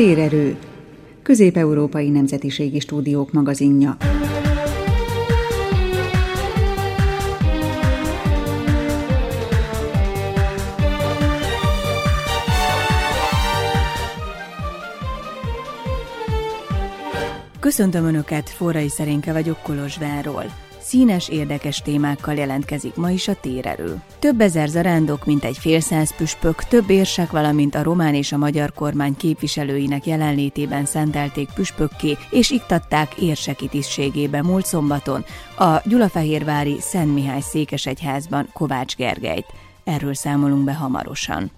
Térerő, Közép-Európai Nemzetiségi Stúdiók magazinja. Köszöntöm Önöket, Forrai Szerénke vagyok Kolozsvárról. Színes, érdekes témákkal jelentkezik ma is a térerő. Több ezer zarándok, mint egy fél száz püspök, több érsek, valamint a román és a magyar kormány képviselőinek jelenlétében szentelték püspökké és iktatták érseki tisztségébe múlt szombaton a Gyulafehérvári Szent Mihály székesegyházban Kovács Gergelyt. Erről számolunk be hamarosan.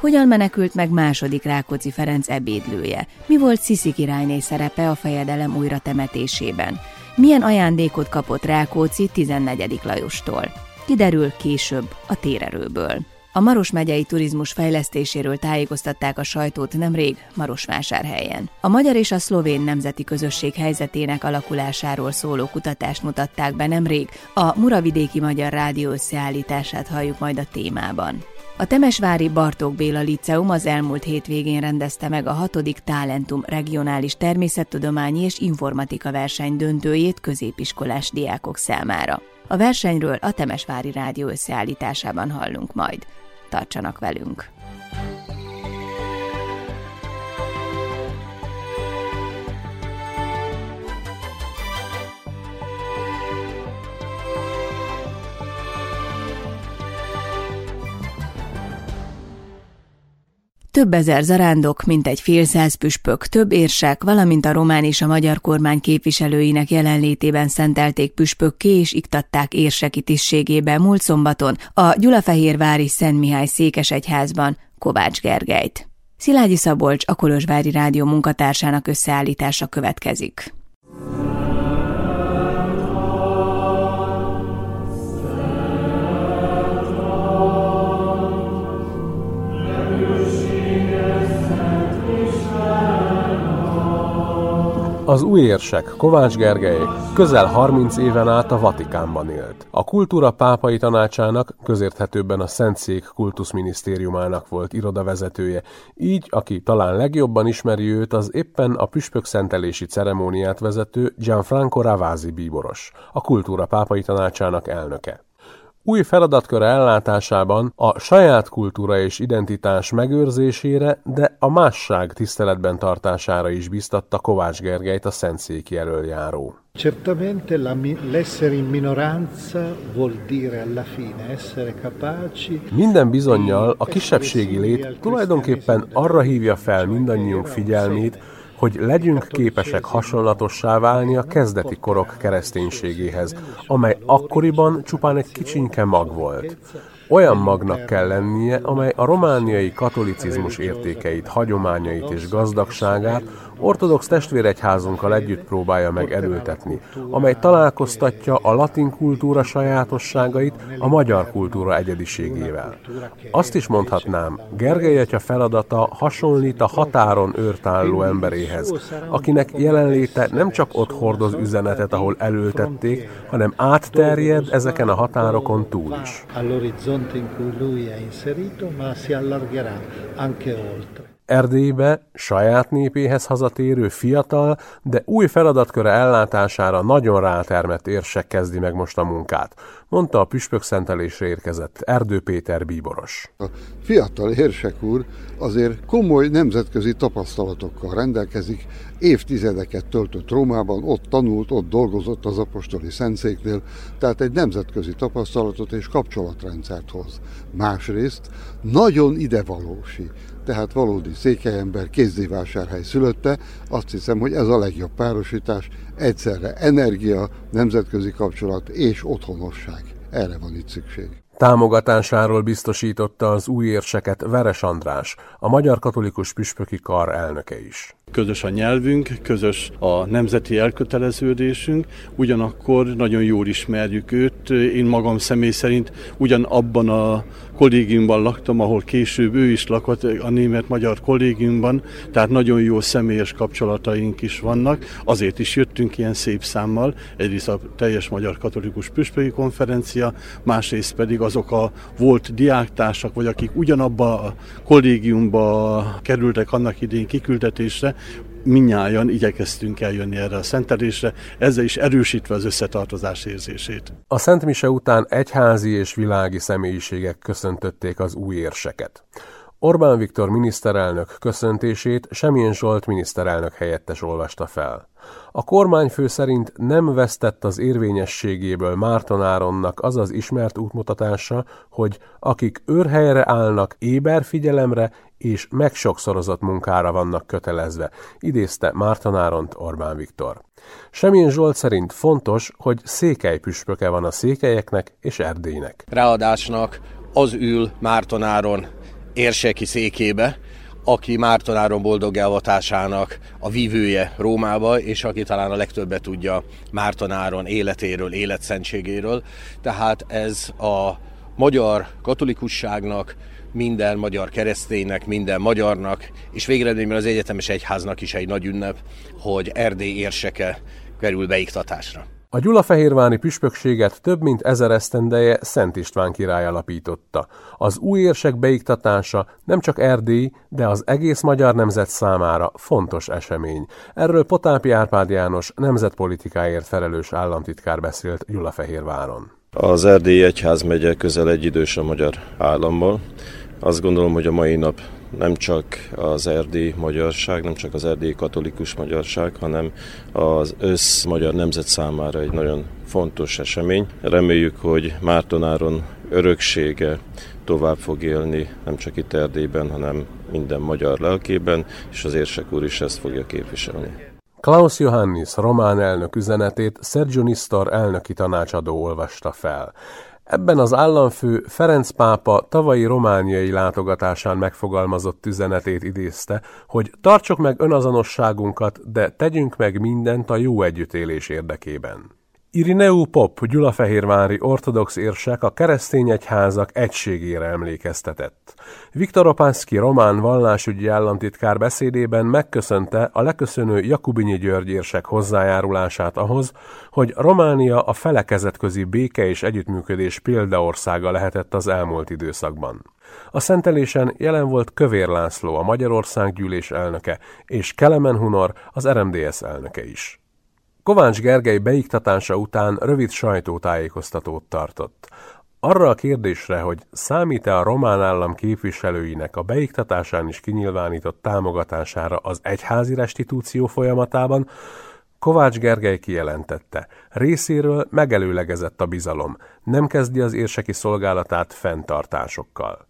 Hogyan menekült meg második Rákóczi Ferenc ebédlője? Mi volt Sziszi királyné szerepe a fejedelem újra temetésében? Milyen ajándékot kapott Rákóczi 14. Lajostól? Kiderül később a térerőből. A Maros megyei turizmus fejlesztéséről tájékoztatták a sajtót nemrég Marosvásárhelyen. A magyar és a szlovén nemzeti közösség helyzetének alakulásáról szóló kutatást mutatták be nemrég, a Muravidéki Magyar Rádió összeállítását halljuk majd a témában. A Temesvári Bartók Béla Liceum az elmúlt hétvégén rendezte meg a hatodik Talentum regionális természettudományi és informatika verseny döntőjét középiskolás diákok számára. A versenyről a Temesvári Rádió összeállításában hallunk majd. Tartsanak velünk! Több ezer zarándok, mint egy fél száz püspök, több érsek, valamint a román és a magyar kormány képviselőinek jelenlétében szentelték püspökké és iktatták érseki tisztségébe múlt szombaton a Gyulafehérvári Szent Mihály székesegyházban Kovács Gergelyt. Szilágyi Szabolcs, a Kolozsvári Rádió munkatársának összeállítása következik. Az új érsek, Kovács Gergely, közel 30 éven át a Vatikánban élt. A kultúra pápai tanácsának, közérthetőbben a Szentszék kultuszminisztériumának volt irodavezetője, így, aki talán legjobban ismeri őt, az éppen a püspök szentelési ceremóniát vezető Gianfranco Ravasi bíboros, a kultúra pápai tanácsának elnöke. Új feladatköre ellátásában a saját kultúra és identitás megőrzésére, de a másság tiszteletben tartására is biztatta Kovács Gergelyt a Szentszék jelöljáró. Certamente l'essere in minoranza vuol dire alla fine essere capaci. Minden bizonyal a kisebbségi lét tulajdonképpen arra hívja fel mindannyiunk figyelmét, hogy legyünk képesek hasonlatossá válni a kezdeti korok kereszténységéhez, amely akkoriban csupán egy kicsinke mag volt. Olyan magnak kell lennie, amely a romániai katolicizmus értékeit, hagyományait és gazdagságát ortodox testvéregyházunkkal együtt próbálja meg erőltetni, amely találkoztatja a latin kultúra sajátosságait a magyar kultúra egyediségével. Azt is mondhatnám, Gergely atya feladata hasonlít a határon őrtálló emberéhez, akinek jelenléte nem csak ott hordoz üzenetet, ahol elültették, hanem átterjed ezeken a határokon túl is. Erdélybe saját népéhez hazatérő fiatal, de új feladatköre ellátására nagyon rátermett érsek kezdi meg most a munkát, mondta a püspök szentelésre érkezett Erdő Péter bíboros. A fiatal érsek úr azért komoly nemzetközi tapasztalatokkal rendelkezik, évtizedeket töltött Rómában, ott tanult, ott dolgozott az apostoli szentszéknél, tehát egy nemzetközi tapasztalatot és kapcsolatrendszert hoz. Másrészt nagyon idevalósi, tehát valódi székelyember kézdivásárhely szülötte, azt hiszem, hogy ez a legjobb párosítás, egyszerre energia, nemzetközi kapcsolat és otthonosság. Erre van itt szükség. Támogatásáról biztosította az új érseket Veres András, a Magyar Katolikus Püspöki Kar elnöke is. Közös a nyelvünk, közös a nemzeti elköteleződésünk, ugyanakkor nagyon jól ismerjük őt. Én magam személy szerint ugyanabban a kollégiumban laktam, ahol később ő is lakott a német-magyar kollégiumban, tehát nagyon jó személyes kapcsolataink is vannak. Azért is jöttünk ilyen szép számmal, egyrészt a teljes magyar katolikus püspöki konferencia, másrészt pedig azok a volt diáktársak, vagy akik ugyanabba a kollégiumba kerültek annak idén kiküldetésre, minnyáján igyekeztünk eljönni erre a szentelésre, ezzel is erősítve az összetartozás érzését. A Szent Mise után egyházi és világi személyiségek köszöntötték az új érseket. Orbán Viktor miniszterelnök köszöntését Semjén Zsolt miniszterelnök helyettes olvasta fel. A kormányfő szerint nem vesztett az érvényességéből Márton Áronnak az az ismert útmutatása, hogy akik őrhelyre állnak, éber figyelemre és megsokszorozott munkára vannak kötelezve, idézte Márton Áront Orbán Viktor. Semjén Zsolt szerint fontos, hogy székely püspöke van a székelyeknek és Erdélynek. Ráadásnak az ül Márton Áron érseki székébe, aki Mártonáron boldog elvatásának a vívője Rómába, és aki talán a legtöbbet tudja Mártonáron életéről, életszentségéről. Tehát ez a magyar katolikusságnak, minden magyar kereszténynek, minden magyarnak, és végeredményben az egyetemes egyháznak is egy nagy ünnep, hogy Erdély érseke kerül beiktatásra. A Gyulafehérvári püspökséget több mint ezer esztendeje Szent István király alapította. Az új érsek beiktatása nem csak Erdély, de az egész magyar nemzet számára fontos esemény. Erről Potápi Árpád János nemzetpolitikáért felelős államtitkár beszélt Gyulafehérváron. Az Erdélyi Egyház megye közel egy idős a magyar állammal. Azt gondolom, hogy a mai nap nem csak az erdélyi magyarság, nem csak az erdélyi katolikus magyarság, hanem az össz magyar nemzet számára egy nagyon fontos esemény. Reméljük, hogy Mártonáron öröksége tovább fog élni, nem csak itt Erdélyben, hanem minden magyar lelkében, és az érsek úr is ezt fogja képviselni. Klaus Johannis román elnök üzenetét Sergio Nistor elnöki tanácsadó olvasta fel. Ebben az államfő Ferenc pápa tavalyi romániai látogatásán megfogalmazott üzenetét idézte, hogy tartsuk meg önazonosságunkat, de tegyünk meg mindent a jó együttélés érdekében. Irineu Pop, gyulafehérvári ortodox érsek a keresztény egyházak egységére emlékeztetett. Viktor Opánszki román vallásügyi államtitkár beszédében megköszönte a leköszönő Jakubinyi György érsek hozzájárulását ahhoz, hogy Románia a felekezetközi béke és együttműködés példaországa lehetett az elmúlt időszakban. A szentelésen jelen volt Kövér László, a Magyarország gyűlés elnöke, és Kelemen Hunor, az RMDS elnöke is. Kovács Gergely beiktatása után rövid sajtótájékoztatót tartott. Arra a kérdésre, hogy számít-e a román állam képviselőinek a beiktatásán is kinyilvánított támogatására az egyházi restitúció folyamatában, Kovács Gergely kijelentette, részéről megelőlegezett a bizalom, nem kezdi az érseki szolgálatát fenntartásokkal.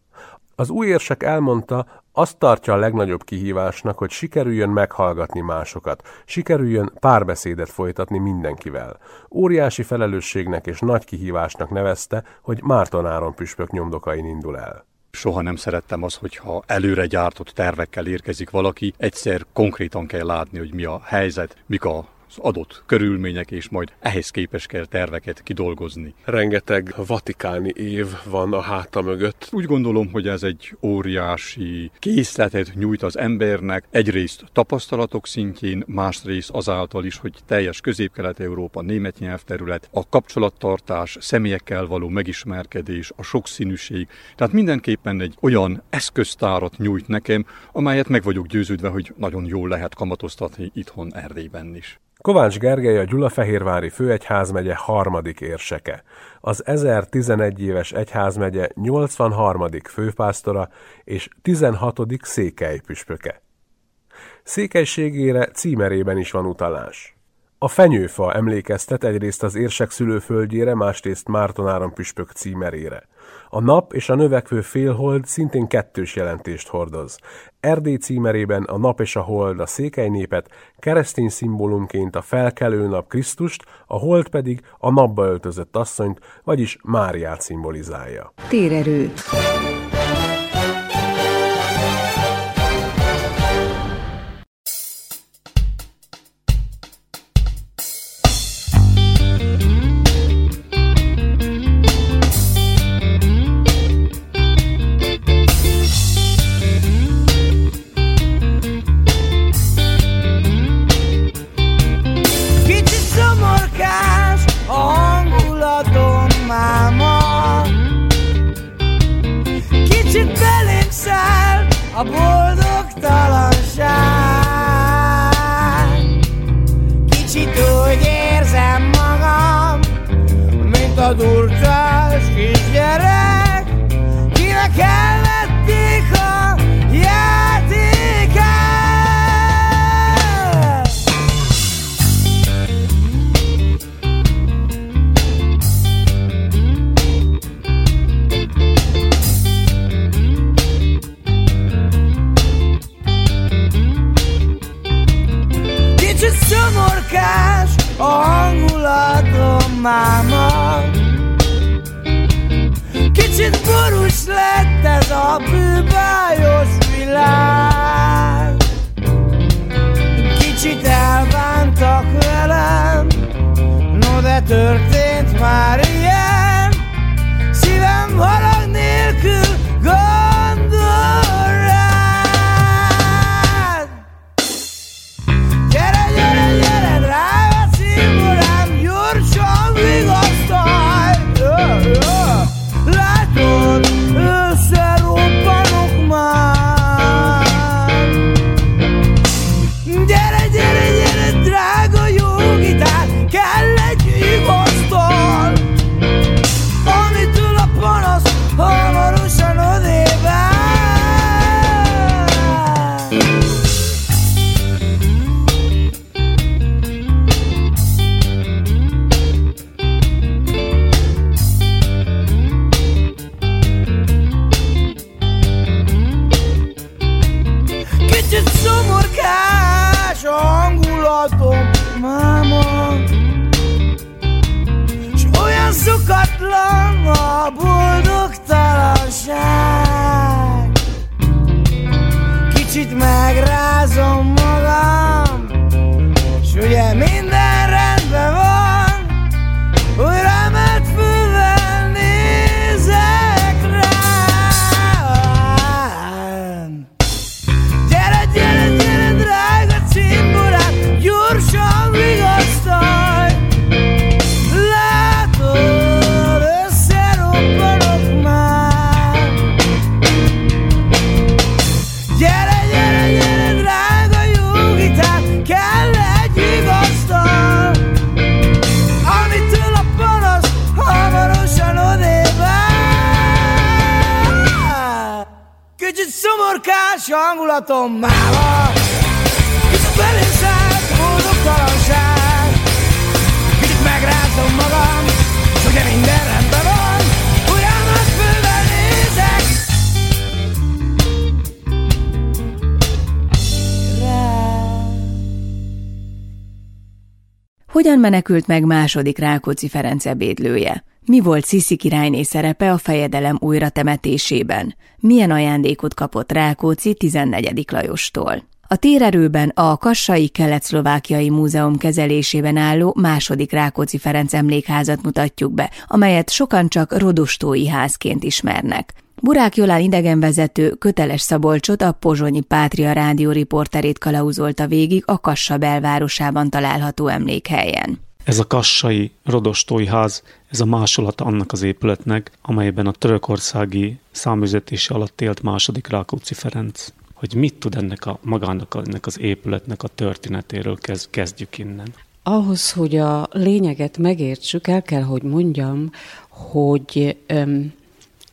Az új érsek elmondta, azt tartja a legnagyobb kihívásnak, hogy sikerüljön meghallgatni másokat, sikerüljön párbeszédet folytatni mindenkivel. Óriási felelősségnek és nagy kihívásnak nevezte, hogy Márton Áron püspök nyomdokain indul el. Soha nem szerettem az, hogyha előre gyártott tervekkel érkezik valaki, egyszer konkrétan kell látni, hogy mi a helyzet, mik a adott körülmények, és majd ehhez képes kell terveket kidolgozni. Rengeteg vatikáni év van a háta mögött. Úgy gondolom, hogy ez egy óriási készletet nyújt az embernek, egyrészt tapasztalatok szintjén, másrészt azáltal is, hogy teljes közép-kelet-európa német nyelvterület, a kapcsolattartás, személyekkel való megismerkedés, a sokszínűség. Tehát mindenképpen egy olyan eszköztárat nyújt nekem, amelyet meg vagyok győződve, hogy nagyon jól lehet kamatoztatni itthon Erdélyben is. Kovács Gergely a Gyulafehérvári főegyházmegye harmadik érseke. Az 1011 éves egyházmegye 83. főpásztora és 16. székelypüspöke. Székelységére címerében is van utalás. A fenyőfa emlékeztet egyrészt az érsek szülőföldjére, másrészt Mártonáron püspök címerére. A nap és a növekvő félhold szintén kettős jelentést hordoz. Erdély címerében a nap és a hold a székely népet, keresztény szimbólumként a felkelő nap Krisztust, a hold pedig a napba öltözött asszonyt, vagyis Máriát szimbolizálja. Térerő Kicsit megrázom magam. S ugye minden szomorkás hangulatom máma Kicsit a boldogtalanság Kicsit megrázom magam S ugye minden rendben van nagy fővel nézek. Hogyan menekült meg második Rákóczi Ferenc ebédlője? Mi volt Sziszi királyné szerepe a fejedelem újra temetésében? Milyen ajándékot kapott Rákóczi 14. Lajostól? A térerőben a Kassai Kelet-Szlovákiai Múzeum kezelésében álló második Rákóczi Ferenc emlékházat mutatjuk be, amelyet sokan csak Rodostói házként ismernek. Burák Jolán idegenvezető köteles Szabolcsot a Pozsonyi Pátria rádió riporterét kalauzolta végig a Kassa belvárosában található emlékhelyen. Ez a kassai rodostói ház, ez a másolata annak az épületnek, amelyben a törökországi számüzetése alatt élt második Rákóczi Ferenc. Hogy mit tud ennek a magának, ennek az épületnek a történetéről, kezd, kezdjük innen. Ahhoz, hogy a lényeget megértsük, el kell, hogy mondjam, hogy öm,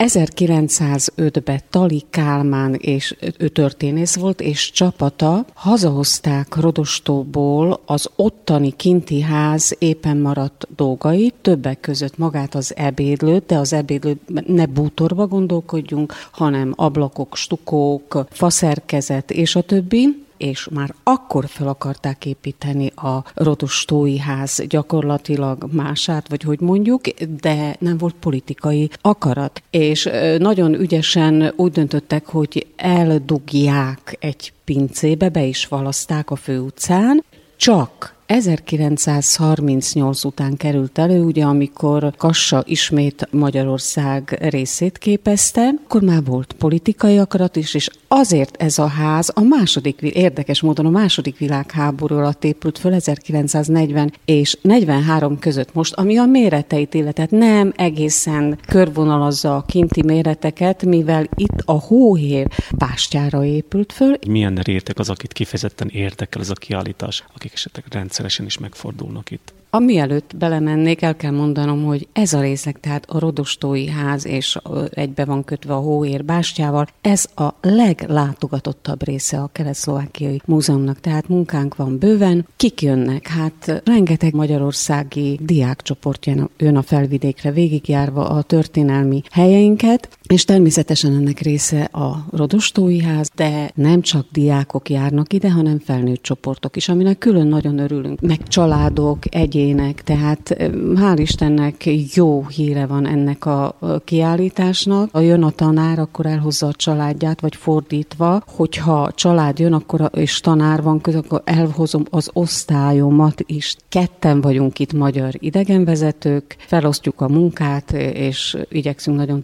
1905-ben Tali Kálmán és ő történész volt, és csapata hazahozták Rodostóból az ottani kinti ház éppen maradt dolgait, többek között magát az ebédlőt, de az ebédlőt ne bútorba gondolkodjunk, hanem ablakok, stukók, faszerkezet és a többi és már akkor fel akarták építeni a Rodostói ház gyakorlatilag mását, vagy hogy mondjuk, de nem volt politikai akarat. És nagyon ügyesen úgy döntöttek, hogy eldugják egy pincébe, be is valaszták a főutcán, csak 1938 után került elő, ugye amikor Kassa ismét Magyarország részét képezte, akkor már volt politikai akarat is, és azért ez a ház a második, érdekes módon a második világháború alatt épült föl 1940 és 43 között most, ami a méreteit illetett nem egészen körvonalazza a kinti méreteket, mivel itt a hóhér pástyára épült föl. Milyen réteg az, akit kifejezetten érdekel ez a kiállítás, akik esetleg rendszeresen is megfordulnak itt? Amielőtt belemennék, el kell mondanom, hogy ez a részleg, tehát a Rodostói ház és egybe van kötve a Hóér bástyával, ez a leglátogatottabb része a Kelet-Szlovákiai Múzeumnak, tehát munkánk van bőven. Kik jönnek? Hát rengeteg magyarországi diákcsoport jön a felvidékre, végigjárva a történelmi helyeinket, és természetesen ennek része a Rodostói ház, de nem csak diákok járnak ide, hanem felnőtt csoportok is, aminek külön nagyon örülünk, meg családok, egyének, tehát hál' Istennek jó híre van ennek a kiállításnak. Ha jön a tanár, akkor elhozza a családját, vagy fordítva, hogyha család jön, akkor és tanár van között, akkor elhozom az osztályomat is. Ketten vagyunk itt magyar idegenvezetők, felosztjuk a munkát, és igyekszünk nagyon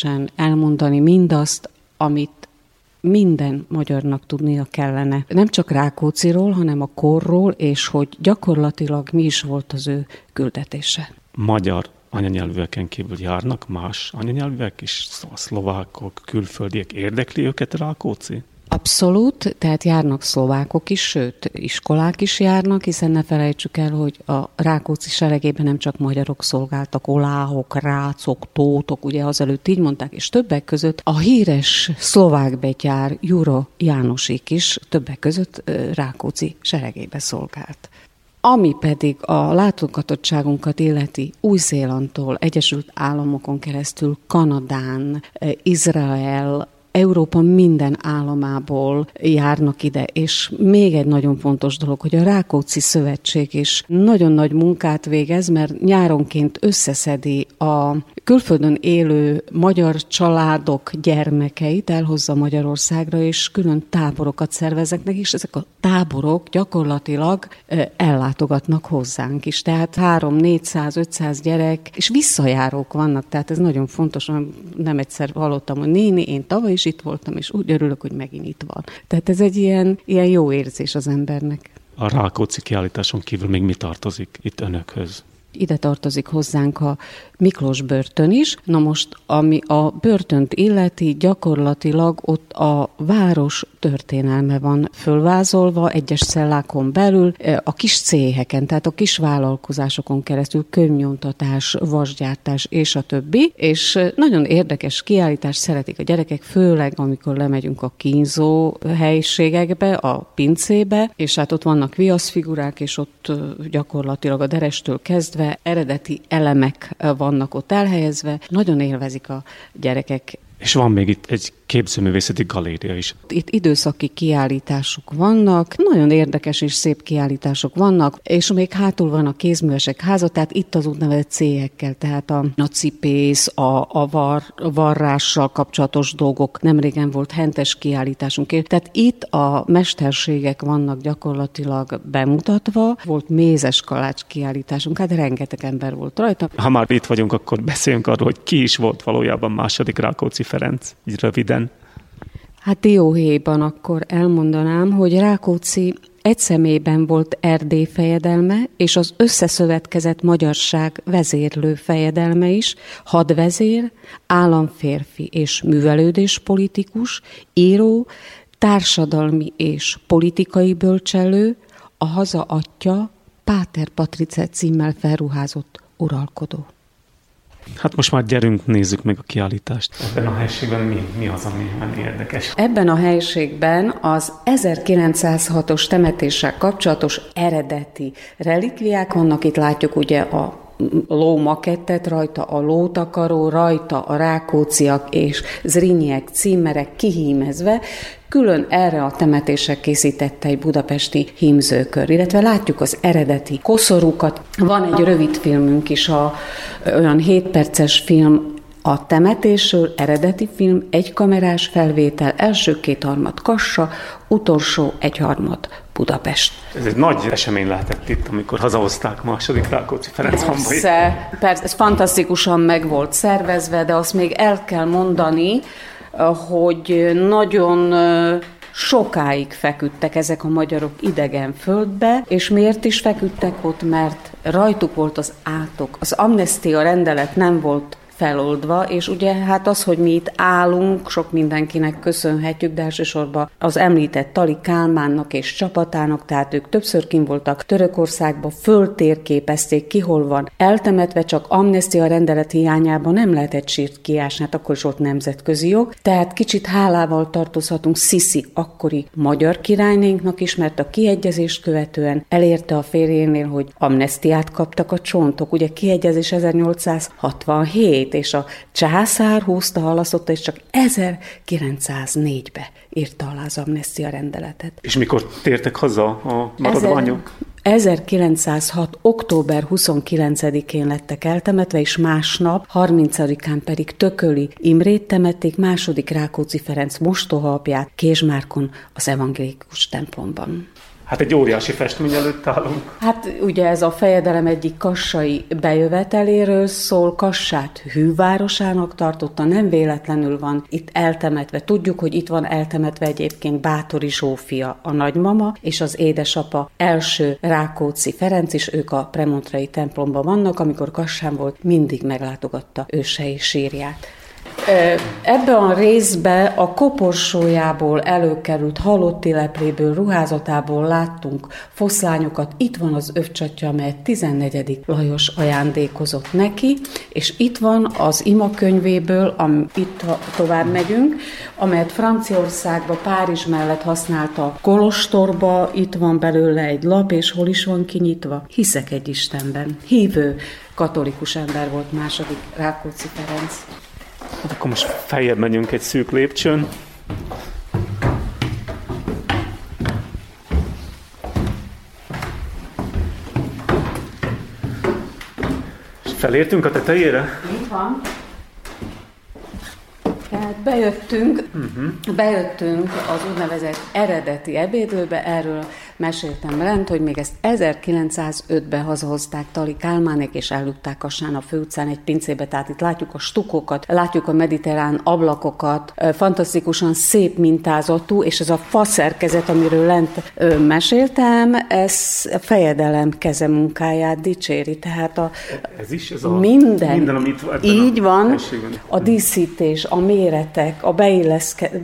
tisztességesen elmondani mindazt, amit minden magyarnak tudnia kellene. Nem csak Rákóciról, hanem a korról, és hogy gyakorlatilag mi is volt az ő küldetése. Magyar anyanyelvűeken kívül járnak más anyanyelvűek is, szóval szlovákok, külföldiek érdekli őket Rákóczi? Abszolút, tehát járnak szlovákok is, sőt, iskolák is járnak, hiszen ne felejtsük el, hogy a Rákóczi seregében nem csak magyarok szolgáltak, oláhok, rácok, tótok, ugye azelőtt így mondták, és többek között a híres szlovák betyár Juro Jánosik is többek között Rákóczi seregébe szolgált. Ami pedig a látogatottságunkat illeti Új-Zélandtól, Egyesült Államokon keresztül, Kanadán, Izrael, Európa minden államából járnak ide, és még egy nagyon fontos dolog, hogy a Rákóczi Szövetség is nagyon nagy munkát végez, mert nyáronként összeszedi a külföldön élő magyar családok gyermekeit, elhozza Magyarországra, és külön táborokat szerveznek, és ezek a táborok gyakorlatilag ellátogatnak hozzánk is. Tehát 3, 400, 500 gyerek, és visszajárók vannak, tehát ez nagyon fontos. Nem egyszer hallottam, hogy néni, én tavaly is itt voltam, és úgy örülök, hogy megint itt van. Tehát ez egy ilyen, ilyen jó érzés az embernek. A Rákóczi kiállításon kívül még mi tartozik itt önökhöz? Ide tartozik hozzánk a Miklós börtön is. Na most, ami a börtönt illeti, gyakorlatilag ott a város történelme van fölvázolva egyes szellákon belül, e, a kis céheken, tehát a kis vállalkozásokon keresztül könyvnyomtatás, vasgyártás és a többi, és e, nagyon érdekes kiállítás szeretik a gyerekek, főleg amikor lemegyünk a kínzó helyiségekbe, a pincébe, és hát ott vannak viaszfigurák, és ott e, gyakorlatilag a derestől kezdve eredeti elemek vannak ott elhelyezve, nagyon élvezik a gyerekek. És van még itt egy képzőművészeti galéria is. Itt időszaki kiállítások vannak, nagyon érdekes és szép kiállítások vannak, és még hátul van a kézművesek háza, tehát itt az úgynevezett céhekkel, tehát a, a cipész, a, a, var, a varrással kapcsolatos dolgok. Nemrégen volt hentes kiállításunk, tehát itt a mesterségek vannak gyakorlatilag bemutatva. Volt mézes kalács kiállításunk, hát rengeteg ember volt rajta. Ha már itt vagyunk, akkor beszéljünk arról, hogy ki is volt valójában második Rákóczi Ferenc, így röviden. Hát dióhéjban akkor elmondanám, hogy Rákóczi egy szemében volt Erdély fejedelme, és az összeszövetkezett magyarság vezérlő fejedelme is, hadvezér, államférfi és művelődés politikus, író, társadalmi és politikai bölcselő, a haza atya, Páter Patrice címmel felruházott uralkodó. Hát most már gyerünk, nézzük meg a kiállítást. Ebben a helységben mi, mi az, ami érdekes? Ebben a helységben az 1906-os temetéssel kapcsolatos eredeti relikviák vannak. Itt látjuk ugye a lómakettet, rajta a lótakaró, rajta a rákóciak és zrinyiek címerek kihímezve, külön erre a temetésre készítette egy budapesti hímzőkör, illetve látjuk az eredeti koszorúkat. Van egy rövid filmünk is, a, olyan 7 perces film A temetésről eredeti film, egy kamerás felvétel, első két harmad Kassa, utolsó egy harmad Budapest. Ez egy nagy esemény lehetett itt, amikor hazahozták második Rákóczi Ferenc. Persze, persze, ez fantasztikusan meg volt szervezve, de azt még el kell mondani, hogy nagyon sokáig feküdtek ezek a magyarok idegen földbe, és miért is feküdtek ott? Mert rajtuk volt az átok. Az amnestia rendelet nem volt feloldva, és ugye hát az, hogy mi itt állunk, sok mindenkinek köszönhetjük, de elsősorban az említett Tali Kálmánnak és csapatának, tehát ők többször kim voltak Törökországba, föltérképezték ki, hol van. Eltemetve, csak amnestia rendelet hiányában nem lehetett sírt kiásni, hát akkor is volt nemzetközi jog, tehát kicsit hálával tartozhatunk Sisi akkori magyar királynénknak is, mert a kiegyezést követően elérte a férjénél, hogy amnestiát kaptak a csontok, ugye kiegyezés 1867, kezét, és a császár húzta, halaszotta, és csak 1904-be írta alá az amnestia rendeletet. És mikor tértek haza a maradványok? 1906. október 29-én lettek eltemetve, és másnap, 30-án pedig Tököli Imrét temették, második Rákóczi Ferenc mostoha apját Kézsmárkon az evangélikus templomban. Hát egy óriási festmény előtt állunk. Hát ugye ez a fejedelem egyik kassai bejöveteléről szól, Kassát hűvárosának tartotta, nem véletlenül van itt eltemetve. Tudjuk, hogy itt van eltemetve egyébként Bátori Zsófia, a nagymama, és az édesapa első Rákóczi Ferenc is, ők a Premontrai templomban vannak, amikor Kassán volt, mindig meglátogatta ősei sírját. Ebbe a részbe a koporsójából előkerült halotti lepléből, ruházatából láttunk foszlányokat. Itt van az övcsatja, amelyet 14. Lajos ajándékozott neki, és itt van az ima könyvéből, am, itt tovább megyünk, amelyet Franciaországba, Párizs mellett használta Kolostorba, itt van belőle egy lap, és hol is van kinyitva? Hiszek egy Istenben. Hívő katolikus ember volt második Rákóczi Ferenc. Hát akkor most feljebb megyünk egy szűk lépcsőn. És felértünk a tetejére? Itt van. Bejöttünk, uh-huh. bejöttünk az úgynevezett eredeti ebédlőbe, erről meséltem lent, hogy még ezt 1905-ben hazahozták Tali Kálmánék, és ellutták Kassán a főutcán egy pincébe, tehát itt látjuk a stukokat, látjuk a mediterrán ablakokat, fantasztikusan szép mintázatú, és ez a faszerkezet, amiről lent meséltem, ez a fejedelem keze munkáját dicséri, tehát a ez is, ez a minden, minden amit így a van, a díszítés, a méretek, a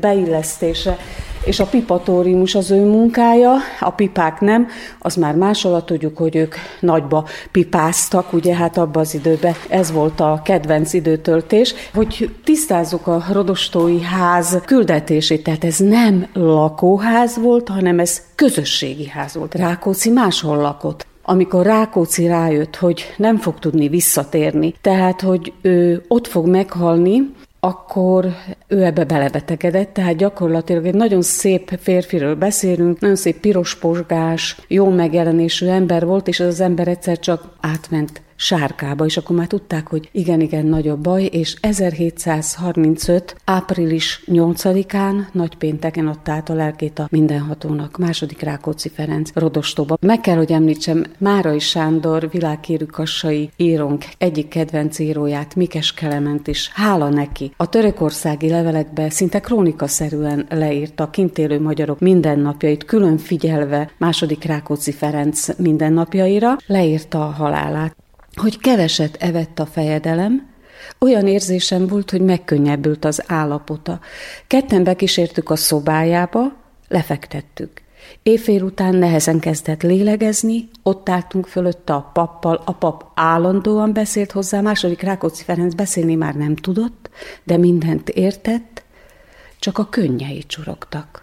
beillesztése, és a pipatórimus az ő munkája, a pipák nem, az már más alatt tudjuk, hogy ők nagyba pipáztak, ugye hát abban az időben ez volt a kedvenc időtöltés, hogy tisztázzuk a rodostói ház küldetését, tehát ez nem lakóház volt, hanem ez közösségi ház volt. Rákóczi máshol lakott. Amikor Rákóczi rájött, hogy nem fog tudni visszatérni, tehát, hogy ő ott fog meghalni, akkor ő ebbe belebetegedett, tehát gyakorlatilag egy nagyon szép férfiről beszélünk, nagyon szép piros posgás, jó megjelenésű ember volt, és az, az ember egyszer csak átment sárkába, és akkor már tudták, hogy igen-igen nagyobb baj, és 1735. április 8-án, nagypénteken adta át a lelkét a mindenhatónak, második Rákóczi Ferenc Rodostóba. Meg kell, hogy említsem Márai Sándor, világhírű kassai írónk egyik kedvenc íróját, Mikes Kelement is, hála neki. A törökországi levelekbe szinte krónikaszerűen leírta a kint élő magyarok mindennapjait, külön figyelve második Rákóczi Ferenc mindennapjaira, leírta a halálát hogy keveset evett a fejedelem, olyan érzésem volt, hogy megkönnyebbült az állapota. Ketten bekísértük a szobájába, lefektettük. Éjfél után nehezen kezdett lélegezni, ott álltunk fölötte a pappal, a pap állandóan beszélt hozzá, második Rákóczi Ferenc beszélni már nem tudott, de mindent értett, csak a könnyei csurogtak.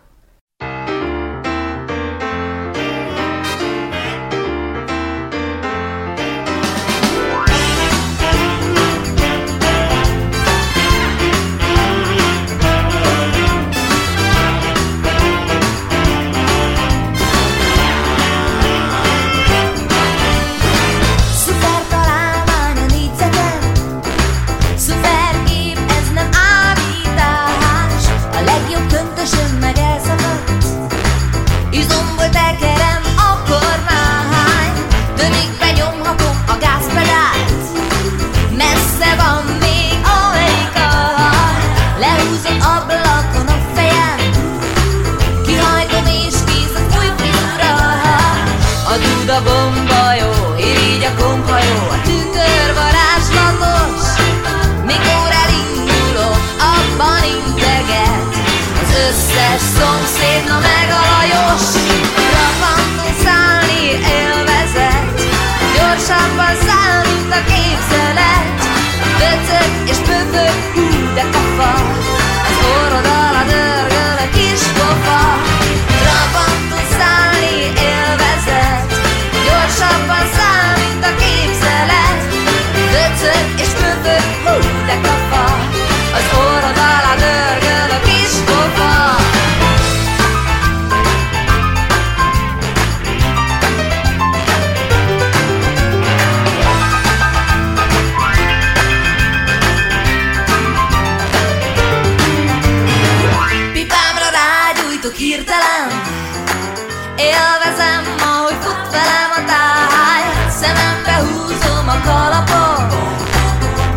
Szemembe húzom a kalapot.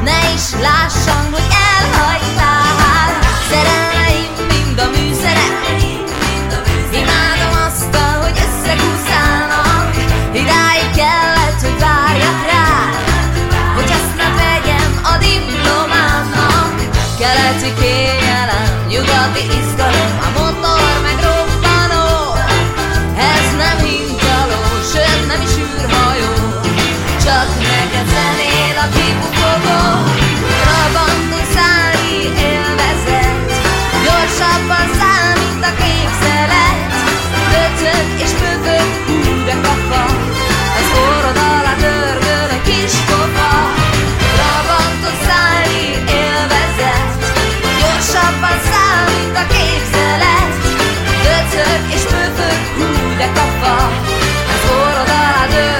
Ne is lássam, hogy elhagytál Szerelmeim mind a műszerek. Imádom azt, hogy összekúszálnak Idáig kellett, hogy várjak rá. Hogy ezt ne vegyem a diplomámnak. Keleti kényelem, nyugati izgalom A Döcög és pöfög, hú de kafa Az orrod alá dörgöl a kis pofa Trabantó szállni élvezet. Gyorsabban száll, mint a képzelet. Döcög és pöfög, hú de kafa Az orrod alá dörgöl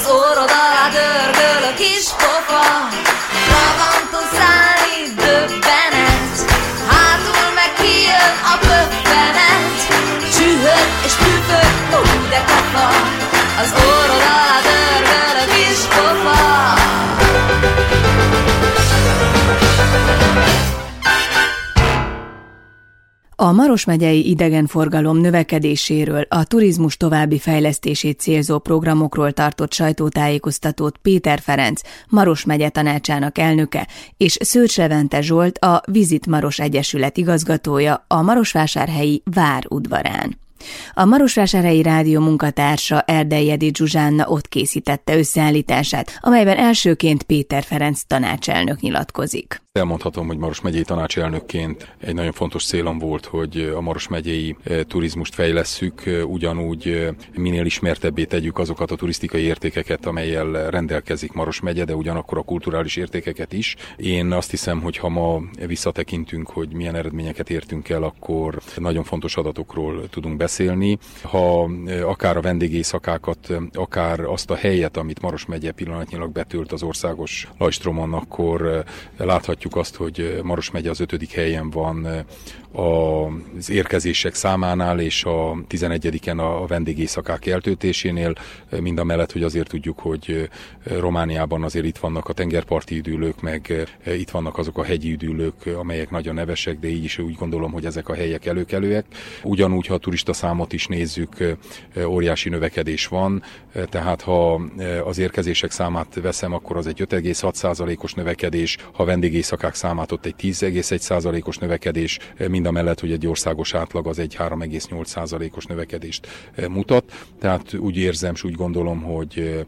Az orrod alá dörgöl a kis pofa. Trabantó szállni döbbenet. Hátul meg kijön a pöffenet Csühög és püfög, hú de kafa. Az orrod alá A Maros megyei idegenforgalom növekedéséről, a turizmus további fejlesztését célzó programokról tartott sajtótájékoztatót Péter Ferenc, Maros megye tanácsának elnöke, és Szőcs Levente Zsolt, a Vizit Maros Egyesület igazgatója a Marosvásárhelyi Vár udvarán. A Marosvásárhelyi Rádió munkatársa Erdei Edith Zsuzsánna ott készítette összeállítását, amelyben elsőként Péter Ferenc tanácselnök nyilatkozik. Elmondhatom, hogy Maros megyei tanácselnökként egy nagyon fontos célom volt, hogy a Maros megyei eh, turizmust fejlesszük, eh, ugyanúgy eh, minél ismertebbé tegyük azokat a turisztikai értékeket, amelyel rendelkezik Maros megye, de ugyanakkor a kulturális értékeket is. Én azt hiszem, hogy ha ma visszatekintünk, hogy milyen eredményeket értünk el, akkor nagyon fontos adatokról tudunk beszélni. Ha akár a vendégészakákat, akár azt a helyet, amit Maros megye pillanatnyilag betölt az országos lajstromon, akkor láthatjuk azt, hogy Maros megye az ötödik helyen van az érkezések számánál és a 11-en a vendégészakák eltöltésénél, mind a mellett, hogy azért tudjuk, hogy Romániában azért itt vannak a tengerparti üdülők, meg itt vannak azok a hegyi üdülők, amelyek nagyon nevesek, de így is úgy gondolom, hogy ezek a helyek előkelőek. Ugyanúgy, ha a turista számot is nézzük, óriási növekedés van, tehát ha az érkezések számát veszem, akkor az egy 5,6%-os növekedés, ha vendégészakák számát ott egy 10,1%-os növekedés, mind a mellett, hogy egy országos átlag az egy 3,8%-os növekedést mutat. Tehát úgy érzem, és úgy gondolom, hogy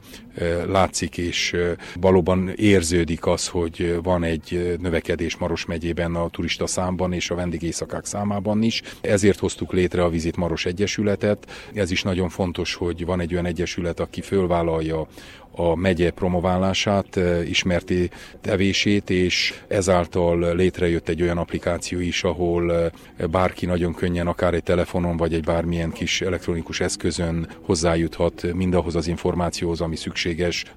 látszik, és valóban érződik az, hogy van egy növekedés Maros megyében a turista számban és a vendégészakák számában is. Ezért hoztuk létre a Vizit Maros Egyesületet. Ez is nagyon fontos, hogy van egy olyan egyesület, aki fölvállalja a megye promoválását, ismerté tevését, és ezáltal létrejött egy olyan applikáció is, ahol bárki nagyon könnyen, akár egy telefonon, vagy egy bármilyen kis elektronikus eszközön hozzájuthat mindahhoz az információhoz, ami szükséges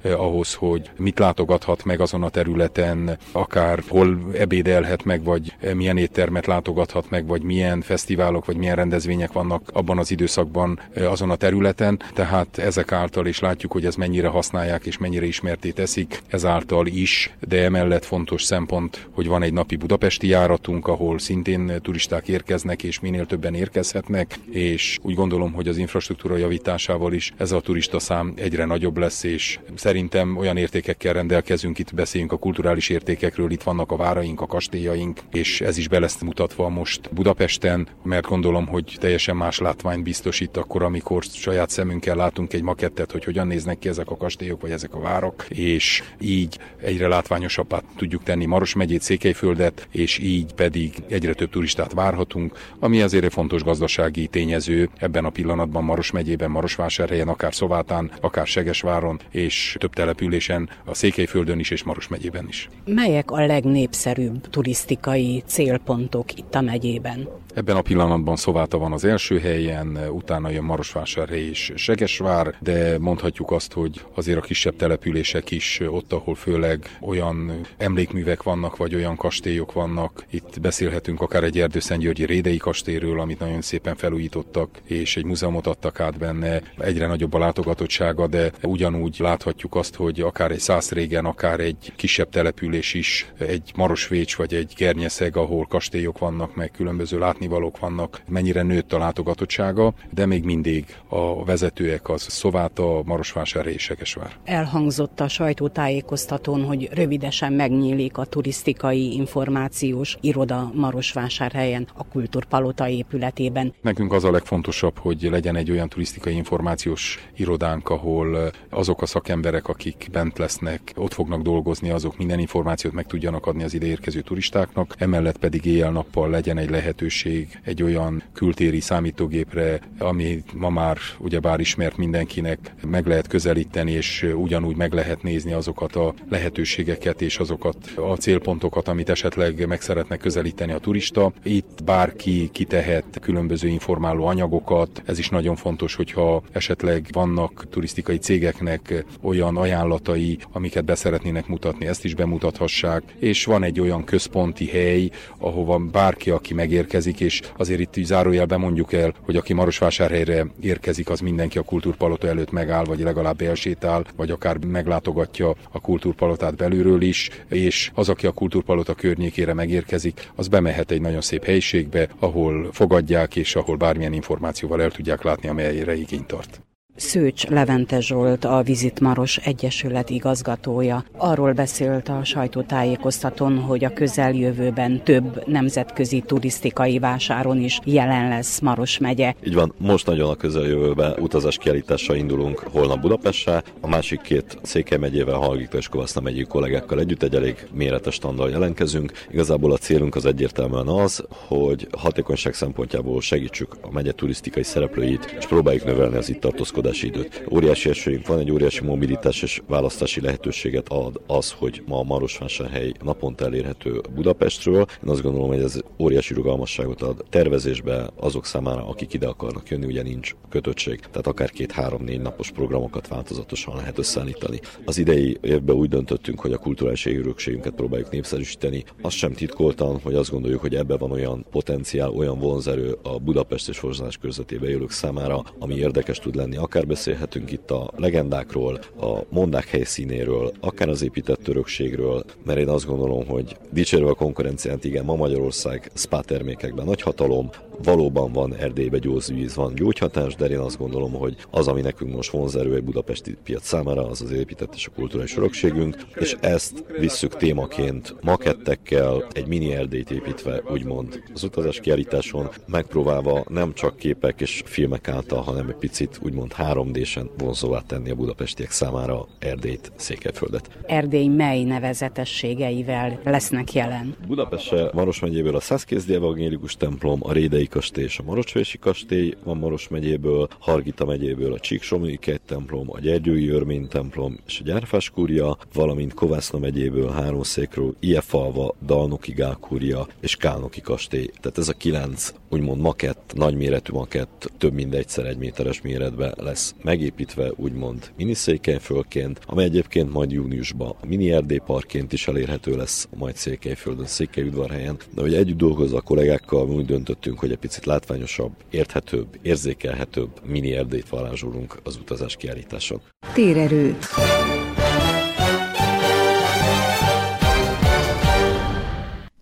ahhoz, hogy mit látogathat meg azon a területen, akár hol ebédelhet meg, vagy milyen éttermet látogathat meg, vagy milyen fesztiválok, vagy milyen rendezvények vannak abban az időszakban azon a területen. Tehát ezek által is látjuk, hogy ez mennyire használják, és mennyire ismerté teszik ezáltal is, de emellett fontos szempont, hogy van egy napi budapesti járatunk, ahol szintén turisták érkeznek, és minél többen érkezhetnek, és úgy gondolom, hogy az infrastruktúra javításával is ez a turista szám egyre nagyobb lesz, és szerintem olyan értékekkel rendelkezünk, itt beszéljünk a kulturális értékekről, itt vannak a váraink, a kastélyaink, és ez is be lesz mutatva most Budapesten, mert gondolom, hogy teljesen más látvány biztosít akkor, amikor saját szemünkkel látunk egy makettet, hogy hogyan néznek ki ezek a kastélyok, vagy ezek a várak, és így egyre látványosabbá tudjuk tenni Maros megyét, Székelyföldet, és így pedig egyre több turistát várhatunk, ami azért egy fontos gazdasági tényező ebben a pillanatban Maros megyében, Marosvásárhelyen, akár Szovátán, akár Segesváron, és több településen, a Székelyföldön is és Maros megyében is. Melyek a legnépszerűbb turisztikai célpontok itt a megyében? Ebben a pillanatban Szováta van az első helyen, utána jön Marosvásárhely és Segesvár, de mondhatjuk azt, hogy azért a kisebb települések is ott, ahol főleg olyan emlékművek vannak, vagy olyan kastélyok vannak. Itt beszélhetünk akár egy Erdőszentgyörgyi Rédei kastélyről, amit nagyon szépen felújítottak, és egy múzeumot adtak át benne. Egyre nagyobb a látogatottsága, de ugyanúgy láthatjuk azt, hogy akár egy száz régen, akár egy kisebb település is, egy Marosvécs vagy egy Gernyeszeg, ahol kastélyok vannak, meg különböző látnivalók vannak, mennyire nőtt a látogatottsága, de még mindig a vezetőek az Szováta, Marosvásárhely és Segesvár. Elhangzott a sajtótájékoztatón, hogy rövidesen megnyílik a turisztikai információs iroda Marosvásárhelyen, a Kultúrpalota épületében. Nekünk az a legfontosabb, hogy legyen egy olyan turisztikai információs irodánk, ahol azok a szakemberek, akik bent lesznek, ott fognak dolgozni, azok minden információt meg tudjanak adni az ide érkező turistáknak, emellett pedig éjjel-nappal legyen egy lehetőség egy olyan kültéri számítógépre, ami ma már ugyebár ismert mindenkinek, meg lehet közelíteni, és ugyanúgy meg lehet nézni azokat a lehetőségeket és azokat a célpontokat, amit esetleg meg szeretne közelíteni a turista. Itt bárki kitehet különböző informáló anyagokat, ez is nagyon fontos, hogyha esetleg vannak turisztikai cégeknek olyan ajánlatai, amiket beszeretnének mutatni, ezt is bemutathassák, és van egy olyan központi hely, ahova bárki, aki megérkezik, és azért itt zárójelben mondjuk el, hogy aki Marosvásárhelyre érkezik, az mindenki a kultúrpalota előtt megáll, vagy legalább elsétál, vagy akár meglátogatja a kultúrpalotát belülről is, és az, aki a kultúrpalota környékére megérkezik, az bemehet egy nagyon szép helyiségbe, ahol fogadják, és ahol bármilyen információval el tudják látni, amelyre igényt tart. Szőcs Levente Zsolt, a Vizit Maros Egyesület igazgatója. Arról beszélt a sajtótájékoztatón, hogy a közeljövőben több nemzetközi turisztikai vásáron is jelen lesz Maros megye. Így van, most nagyon a közeljövőben utazás kiállítással indulunk holnap Budapestre, a másik két Székely megyével, Halgita és Kovaszna megyei kollégákkal együtt egy elég méretes standal jelentkezünk. Igazából a célunk az egyértelműen az, hogy hatékonyság szempontjából segítsük a megye turisztikai szereplőit, és próbáljuk növelni az itt tartózkodást gondolkodási időt. Óriási esélyünk van, egy óriási mobilitás és választási lehetőséget ad az, hogy ma a Marosvásárhely naponta elérhető Budapestről. Én azt gondolom, hogy ez óriási rugalmasságot ad tervezésbe azok számára, akik ide akarnak jönni, ugye nincs kötöttség, tehát akár két-három-négy napos programokat változatosan lehet összeállítani. Az idei évben úgy döntöttünk, hogy a kulturális örökségünket próbáljuk népszerűsíteni. Azt sem titkoltan, hogy azt gondoljuk, hogy ebben van olyan potenciál, olyan vonzerő a Budapest és Forzsás körzetében élők számára, ami érdekes tud lenni, akár akár beszélhetünk itt a legendákról, a mondák helyszínéről, akár az épített örökségről, mert én azt gondolom, hogy dicsérve a konkurenciát, igen, ma Magyarország spa termékekben nagy hatalom, valóban van Erdélybe gyógyvíz, van gyógyhatás, de én azt gondolom, hogy az, ami nekünk most vonzerő egy budapesti piac számára, az az épített és a kulturális örökségünk, és ezt visszük témaként makettekkel, egy mini Erdélyt építve, úgymond az utazás kiállításon, megpróbálva nem csak képek és filmek által, hanem egy picit úgymond 3D-sen vonzóvá tenni a budapestiek számára Erdélyt, Székelyföldet. Erdély mely nevezetességeivel lesznek jelen? Budapest Maros megyéből a Szászkézdi Evangélikus templom, a Rédei kastély és a Marosvési kastély van Maros megyéből, Hargita megyéből a Csíksomlói templom, a Gyergyői Örmény templom és a Gyárfás kúria, valamint Kovászna megyéből három székről, Iefalva, Dalnoki Gálkúria és Kálnoki kastély. Tehát ez a kilenc úgymond makett, nagyméretű makett, több mint egyszer egy méteres méretben lesz megépítve, úgymond miniszékelyfölként, amely egyébként majd júniusban mini Erdély parkként is elérhető lesz majd Székelyföldön, Székelyudvarhelyen. De hogy együtt dolgozva a kollégákkal, mi úgy döntöttünk, hogy egy picit látványosabb, érthetőbb, érzékelhetőbb mini erdélyt varázsolunk az utazás kiállításon. Térerő.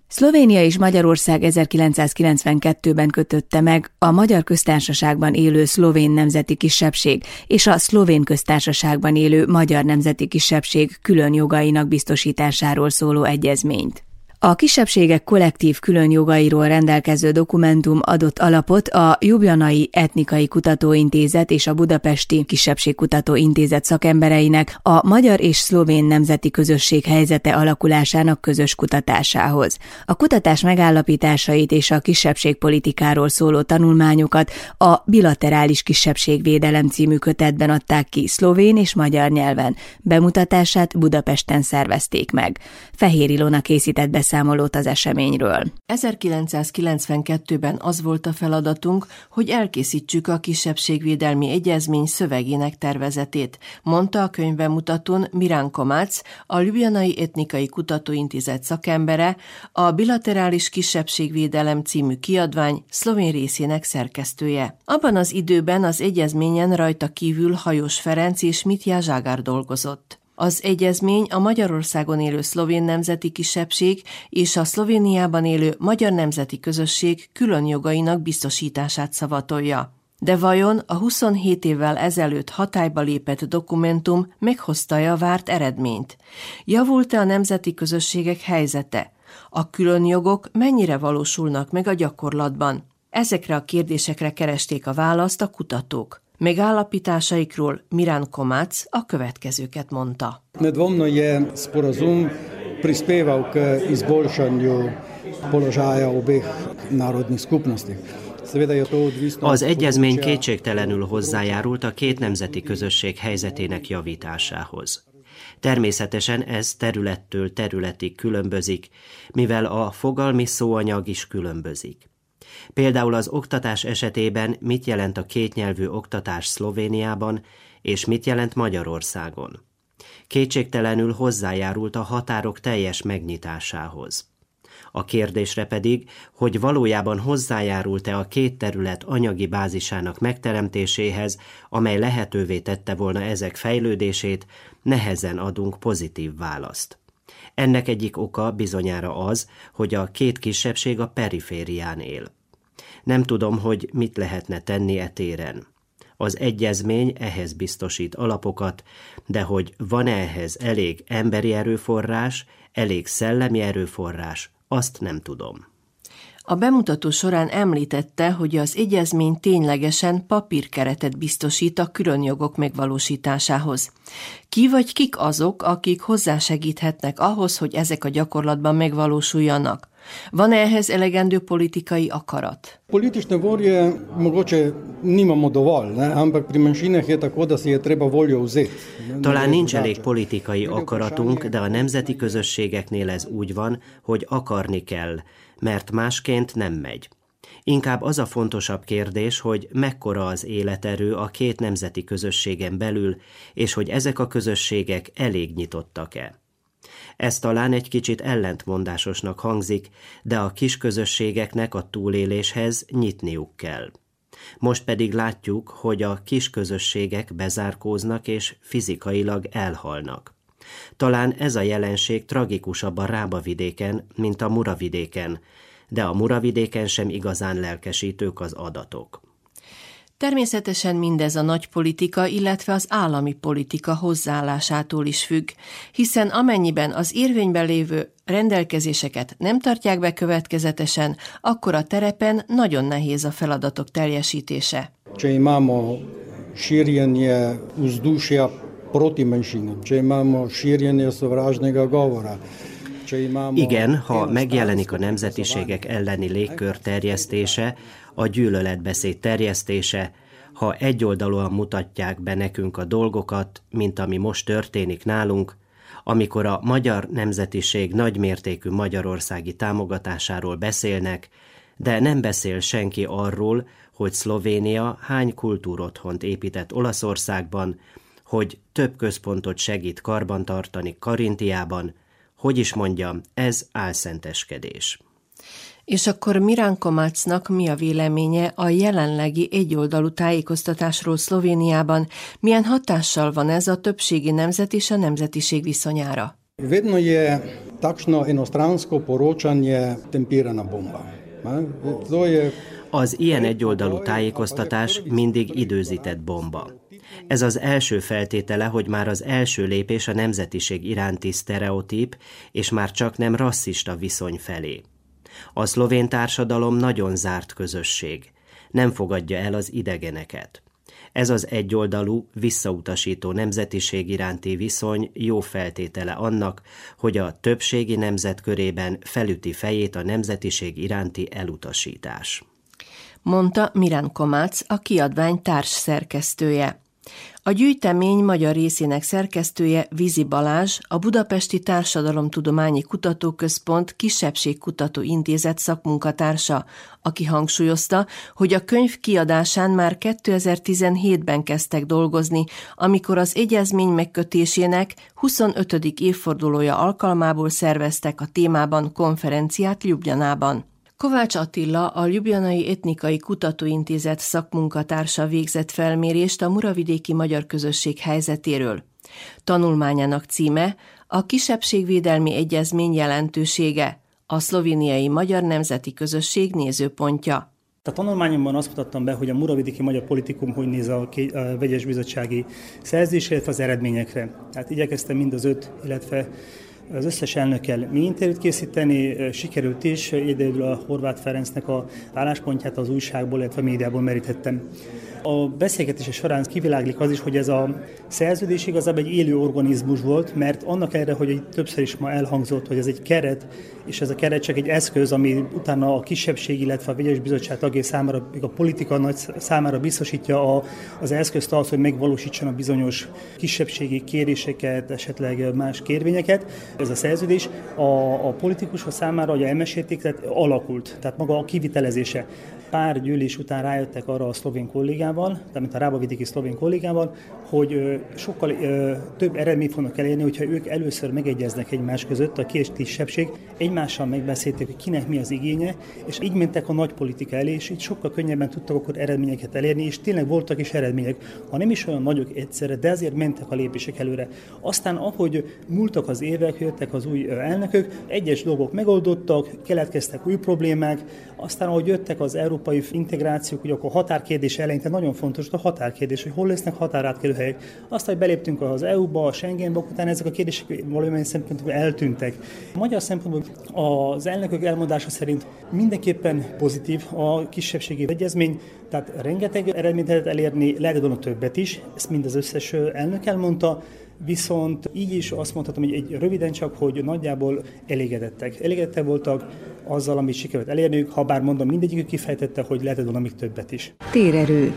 Szlovénia és Magyarország 1992-ben kötötte meg a Magyar Köztársaságban élő szlovén nemzeti kisebbség és a szlovén köztársaságban élő magyar nemzeti kisebbség külön jogainak biztosításáról szóló egyezményt. A kisebbségek kollektív külön jogairól rendelkező dokumentum adott alapot a Jubjanai Etnikai Kutatóintézet és a Budapesti Kisebbségkutató Intézet szakembereinek a magyar és szlovén nemzeti közösség helyzete alakulásának közös kutatásához. A kutatás megállapításait és a kisebbségpolitikáról szóló tanulmányokat a Bilaterális Kisebbségvédelem című kötetben adták ki szlovén és magyar nyelven. Bemutatását Budapesten szervezték meg. Fehér Ilona készített beszélgetést beszámolót az eseményről. 1992-ben az volt a feladatunk, hogy elkészítsük a kisebbségvédelmi egyezmény szövegének tervezetét, mondta a könyvbemutatón Mirán Komács, a Ljubljanai Etnikai Kutatóintézet szakembere, a Bilaterális Kisebbségvédelem című kiadvány szlovén részének szerkesztője. Abban az időben az egyezményen rajta kívül Hajós Ferenc és Mitya Zságár dolgozott. Az egyezmény a Magyarországon élő szlovén nemzeti kisebbség és a Szlovéniában élő magyar nemzeti közösség külön jogainak biztosítását szavatolja. De vajon a 27 évvel ezelőtt hatályba lépett dokumentum meghozta a várt eredményt? Javult-e a nemzeti közösségek helyzete? A külön jogok mennyire valósulnak meg a gyakorlatban? Ezekre a kérdésekre keresték a választ a kutatók. Megállapításaikról Mirán Komács a következőket mondta. Nedvomno je sporazum prispeval k izboljšanju položaja obeh narodnih skupnosti. Az egyezmény kétségtelenül hozzájárult a két nemzeti közösség helyzetének javításához. Természetesen ez területtől területig különbözik, mivel a fogalmi szóanyag is különbözik. Például az oktatás esetében mit jelent a kétnyelvű oktatás Szlovéniában, és mit jelent Magyarországon. Kétségtelenül hozzájárult a határok teljes megnyitásához. A kérdésre pedig, hogy valójában hozzájárult-e a két terület anyagi bázisának megteremtéséhez, amely lehetővé tette volna ezek fejlődését, nehezen adunk pozitív választ. Ennek egyik oka bizonyára az, hogy a két kisebbség a periférián él. Nem tudom, hogy mit lehetne tenni e téren. Az egyezmény ehhez biztosít alapokat, de hogy van -e ehhez elég emberi erőforrás, elég szellemi erőforrás, azt nem tudom. A bemutató során említette, hogy az egyezmény ténylegesen papírkeretet biztosít a különjogok megvalósításához. Ki vagy kik azok, akik hozzásegíthetnek ahhoz, hogy ezek a gyakorlatban megvalósuljanak? Van-e ehhez elegendő politikai akarat? Politične volje mogoče nimamo dovolj, ne? ampak pri manjšinah je tako, da si je treba voljo vzeti. Talán nincs elég politikai akaratunk, de a nemzeti közösségeknél ez úgy van, hogy akarni kell, mert másként nem megy. Inkább az a fontosabb kérdés, hogy mekkora az életerő a két nemzeti közösségen belül, és hogy ezek a közösségek elég nyitottak-e. Ez talán egy kicsit ellentmondásosnak hangzik, de a kis közösségeknek a túléléshez nyitniuk kell. Most pedig látjuk, hogy a kis közösségek bezárkóznak és fizikailag elhalnak. Talán ez a jelenség tragikusabb a Rába vidéken, mint a Muravidéken, de a Muravidéken sem igazán lelkesítők az adatok. Természetesen mindez a nagy politika, illetve az állami politika hozzáállásától is függ, hiszen amennyiben az érvényben lévő rendelkezéseket nem tartják be következetesen, akkor a terepen nagyon nehéz a feladatok teljesítése. Če imamo širjenje vzdušja proti manjšinam, če imamo širjenje sovražnega govora, igen, ha megjelenik a nemzetiségek elleni légkör terjesztése, a gyűlöletbeszéd terjesztése, ha egyoldalúan mutatják be nekünk a dolgokat, mint ami most történik nálunk, amikor a magyar nemzetiség nagymértékű magyarországi támogatásáról beszélnek, de nem beszél senki arról, hogy Szlovénia hány kultúrotthont épített Olaszországban, hogy több központot segít karbantartani Karintiában, hogy is mondjam, ez álszenteskedés. És akkor Mirán Komácsnak mi a véleménye a jelenlegi egyoldalú tájékoztatásról Szlovéniában? Milyen hatással van ez a többségi nemzet és a nemzetiség viszonyára? Vedno je takšno enostransko poročanje tempirana bomba. To je az ilyen egyoldalú tájékoztatás mindig időzített bomba. Ez az első feltétele, hogy már az első lépés a nemzetiség iránti sztereotíp, és már csak nem rasszista viszony felé. A szlovén társadalom nagyon zárt közösség. Nem fogadja el az idegeneket. Ez az egyoldalú, visszautasító nemzetiség iránti viszony jó feltétele annak, hogy a többségi nemzet körében felüti fejét a nemzetiség iránti elutasítás. Mondta Mirán Komács, a kiadvány társszerkesztője. A gyűjtemény magyar részének szerkesztője Vizi Balázs, a Budapesti Társadalomtudományi Kutatóközpont Kisebbségkutató Intézet szakmunkatársa, aki hangsúlyozta, hogy a könyv kiadásán már 2017-ben kezdtek dolgozni, amikor az egyezmény megkötésének 25. évfordulója alkalmából szerveztek a témában konferenciát Ljubljanában. Kovács Attila, a Ljubljanai Etnikai Kutatóintézet szakmunkatársa végzett felmérést a muravidéki magyar közösség helyzetéről. Tanulmányának címe a Kisebbségvédelmi Egyezmény jelentősége, a szlovéniai magyar nemzeti közösség nézőpontja. A tanulmányomban azt mutattam be, hogy a muravidéki magyar politikum hogy néz a, a vegyes bizottsági szerzés, illetve az eredményekre. Tehát igyekeztem mind az öt, illetve az összes elnökkel mi interjút készíteni, sikerült is, egyedül a Horváth Ferencnek a álláspontját az újságból, illetve médiából merítettem. A beszélgetés során kiviláglik az is, hogy ez a szerződés igazából egy élő organizmus volt, mert annak erre, hogy többször is ma elhangzott, hogy ez egy keret, és ez a keret csak egy eszköz, ami utána a kisebbség, illetve a vegyes bizottság tagjai számára, a politika nagy számára biztosítja a, az eszközt az, hogy megvalósítson a bizonyos kisebbségi kéréseket, esetleg más kérvényeket. Ez a szerződés a, a politikusok számára, hogy elmesélték, tehát alakult, tehát maga a kivitelezése pár gyűlés után rájöttek arra a szlovén kollégával, tehát a Rábavidéki szlovén kollégával, hogy sokkal több eredményt fognak elérni, hogyha ők először megegyeznek egymás között, a két kisebbség, egymással megbeszélték, hogy kinek mi az igénye, és így mentek a nagy politika elé, és így sokkal könnyebben tudtak akkor eredményeket elérni, és tényleg voltak is eredmények, ha nem is olyan nagyok egyszerre, de azért mentek a lépések előre. Aztán, ahogy múltak az évek, jöttek az új elnökök, egyes dolgok megoldottak, keletkeztek új problémák, aztán, ahogy jöttek az európai integrációk, ugye akkor határkérdés eleinte nagyon fontos a határkérdés, hogy hol lesznek határátkelő helyek. Azt, hogy beléptünk az EU-ba, a Schengenbe, után ezek a kérdések valamilyen szempontból eltűntek. A magyar szempontból az elnökök elmondása szerint mindenképpen pozitív a kisebbségi egyezmény, tehát rengeteg eredményt lehet elérni, lehet volna többet is, ezt mind az összes elnök elmondta, viszont így is azt mondhatom, hogy egy röviden csak, hogy nagyjából elégedettek. Elégedettek voltak azzal, amit sikerült elérniük, ha bár mondom, mindegyikük kifejtette, hogy lehetett volna még többet is. Térerő.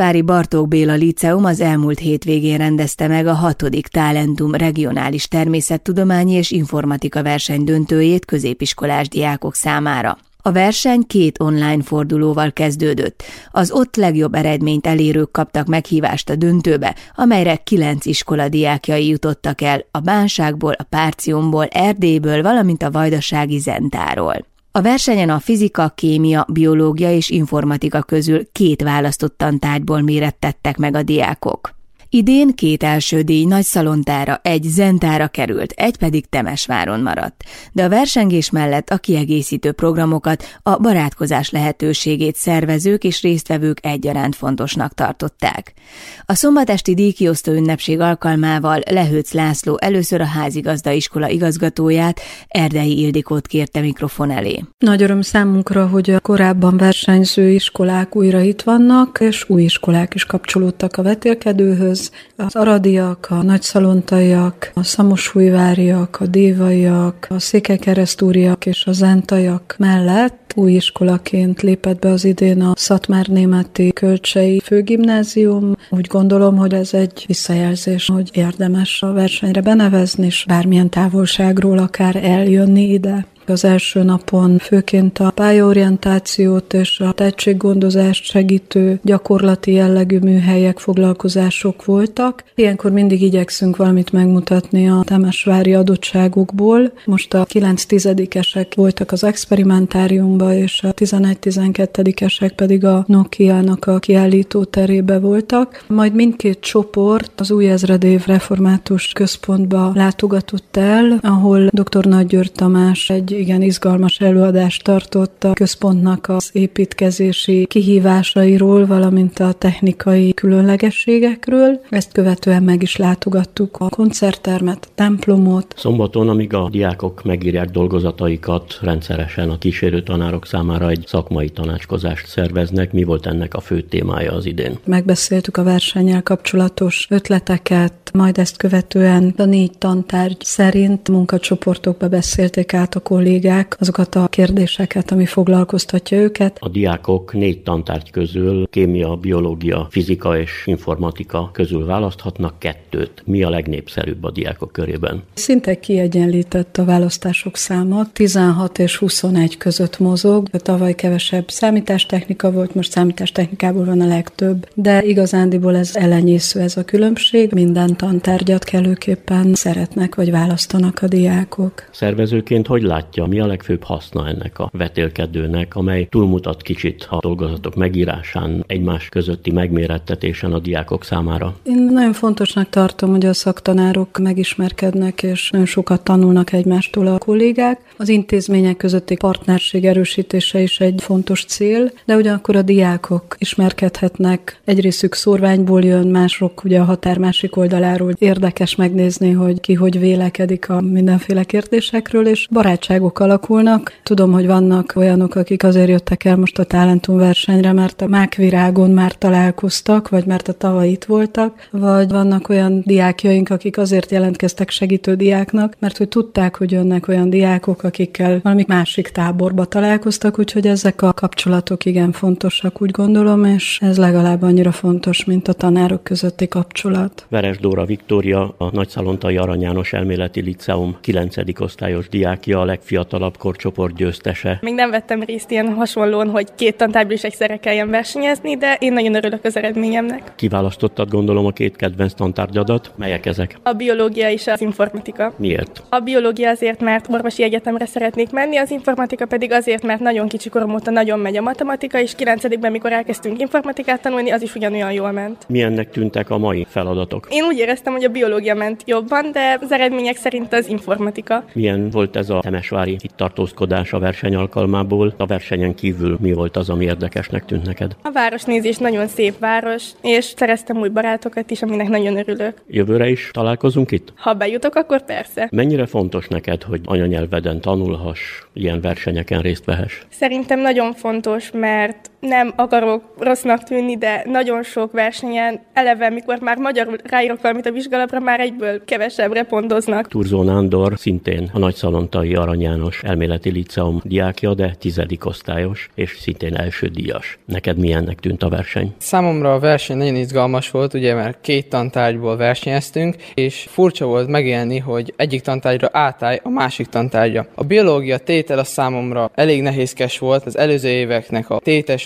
A Temesvári Bartók Béla Liceum az elmúlt hétvégén rendezte meg a hatodik Talentum regionális természettudományi és informatika verseny döntőjét középiskolás diákok számára. A verseny két online fordulóval kezdődött. Az ott legjobb eredményt elérők kaptak meghívást a döntőbe, amelyre kilenc iskola diákjai jutottak el a Bánságból, a Párciumból, Erdélyből, valamint a Vajdasági Zentáról. A versenyen a fizika, kémia, biológia és informatika közül két választott tantárgyból mérettettek meg a diákok. Idén két első díj nagy szalontára, egy zentára került, egy pedig Temesváron maradt. De a versengés mellett a kiegészítő programokat, a barátkozás lehetőségét szervezők és résztvevők egyaránt fontosnak tartották. A szombatesti díjkiosztó ünnepség alkalmával Lehőc László először a házigazda igazgatóját, Erdei Ildikót kérte mikrofon elé. Nagy öröm számunkra, hogy a korábban versenyző iskolák újra itt vannak, és új iskolák is kapcsolódtak a vetélkedőhöz, az, az aradiak, a nagyszalontaiak, a szamosújváriak, a dévaiak, a székekeresztúriak és a zentaiak mellett új iskolaként lépett be az idén a Szatmár Németi Kölcsei Főgimnázium. Úgy gondolom, hogy ez egy visszajelzés, hogy érdemes a versenyre benevezni, és bármilyen távolságról akár eljönni ide. Az első napon főként a pályaorientációt és a tehetséggondozást segítő gyakorlati jellegű műhelyek, foglalkozások voltak. Ilyenkor mindig igyekszünk valamit megmutatni a temesvári adottságokból. Most a 9-10-esek voltak az experimentáriumba, és a 11-12-esek pedig a Nokia-nak a kiállító terébe voltak. Majd mindkét csoport az új ezredév református központba látogatott el, ahol dr. Nagy György Tamás egy igen izgalmas előadást tartott a központnak az építkezési kihívásairól, valamint a technikai különlegességekről. Ezt követően meg is látogattuk a koncerttermet, a templomot. Szombaton, amíg a diákok megírják dolgozataikat, rendszeresen a kísérő tanárok számára egy szakmai tanácskozást szerveznek. Mi volt ennek a fő témája az idén? Megbeszéltük a versennyel kapcsolatos ötleteket, majd ezt követően a négy tantárgy szerint munkacsoportokba beszélték át a kollégák azokat a kérdéseket, ami foglalkoztatja őket. A diákok négy tantárgy közül kémia, biológia, fizika és informatika közül választhatnak kettőt. Mi a legnépszerűbb a diákok körében? Szinte kiegyenlített a választások száma. 16 és 21 között mozog. Tavaly kevesebb számítástechnika volt, most számítástechnikából van a legtöbb. De igazándiból ez elenyésző ez a különbség. Minden tantárgyat kellőképpen szeretnek vagy választanak a diákok. Szervezőként hogy látja, mi a legfőbb haszna ennek a vetélkedőnek, amely túlmutat kicsit a dolgozatok megírásán, egymás közötti megmérettetésen a diákok számára? Én nagyon fontosnak tartom, hogy a szaktanárok megismerkednek, és nagyon sokat tanulnak egymástól a kollégák. Az intézmények közötti partnerség erősítése is egy fontos cél, de ugyanakkor a diákok ismerkedhetnek. Egy részük szorványból jön, mások ugye a határ másik oldaláról érdekes megnézni, hogy ki hogy vélekedik a mindenféle kérdésekről, és barátságok alakulnak. Tudom, hogy vannak olyanok, akik azért jöttek el most a Talentum versenyre, mert a mákvirágon már találkoztak, vagy mert a tavaly itt voltak, vagy vannak olyan diákjaink, akik azért jelentkeztek segítő diáknak, mert hogy tudták, hogy jönnek olyan diákok, akikkel valami másik táborba találkoztak, úgyhogy ezek a kapcsolatok igen fontosak, úgy gondolom, és ez legalább annyira fontos, mint a tanárok közötti kapcsolat. Veres Dóra Viktória, a Nagyszalontai Arany János Elméleti Liceum 9. osztályos diákja, a legfiatalabb korcsoport győztese. Még nem vettem részt ilyen hasonlóan, hogy két tantárgyból is egyszerre kelljen versenyezni, de én nagyon örülök az eredményemnek. Kiválasztottad gondolom a két kedvenc tantárgyadat. Melyek ezek? A biológia és az informatika. Miért? A biológia azért, mert orvosi egyetemre szeretnék menni, az informatika pedig azért, mert nagyon kicsi korom óta nagyon megy a matematika, és 9 mikor elkezdtünk informatikát tanulni, az is ugyanolyan jól ment. Milyennek tűntek a mai feladatok? Én úgy éreztem, hogy a biológia ment jobban, de az eredmények szerint az informatika. Milyen volt ez a Temesvári itt tartózkodás a verseny alkalmából? A versenyen kívül mi volt az, ami érdekesnek tűnt neked? A városnézés nagyon szép város, és szereztem új barátokat is, aminek nagyon örülök. Jövőre is találkozunk itt? Ha bejutok, akkor persze. Mennyire fontos neked, hogy anyanyelveden tanulhass, ilyen versenyeken részt vehess? Szerintem nagyon fontos, mert nem akarok rossznak tűnni, de nagyon sok versenyen eleve, mikor már magyarul ráírok valamit a vizsgalapra, már egyből kevesebbre pontoznak. Turzó Nándor szintén a Nagyszalontai Arany János elméleti liceum diákja, de tizedik osztályos, és szintén első díjas. Neked milyennek tűnt a verseny? Számomra a verseny nagyon izgalmas volt, ugye mert két tantárgyból versenyeztünk, és furcsa volt megélni, hogy egyik tantárgyra átállj a másik tantárgya. A biológia tétel a számomra elég nehézkes volt, az előző éveknek a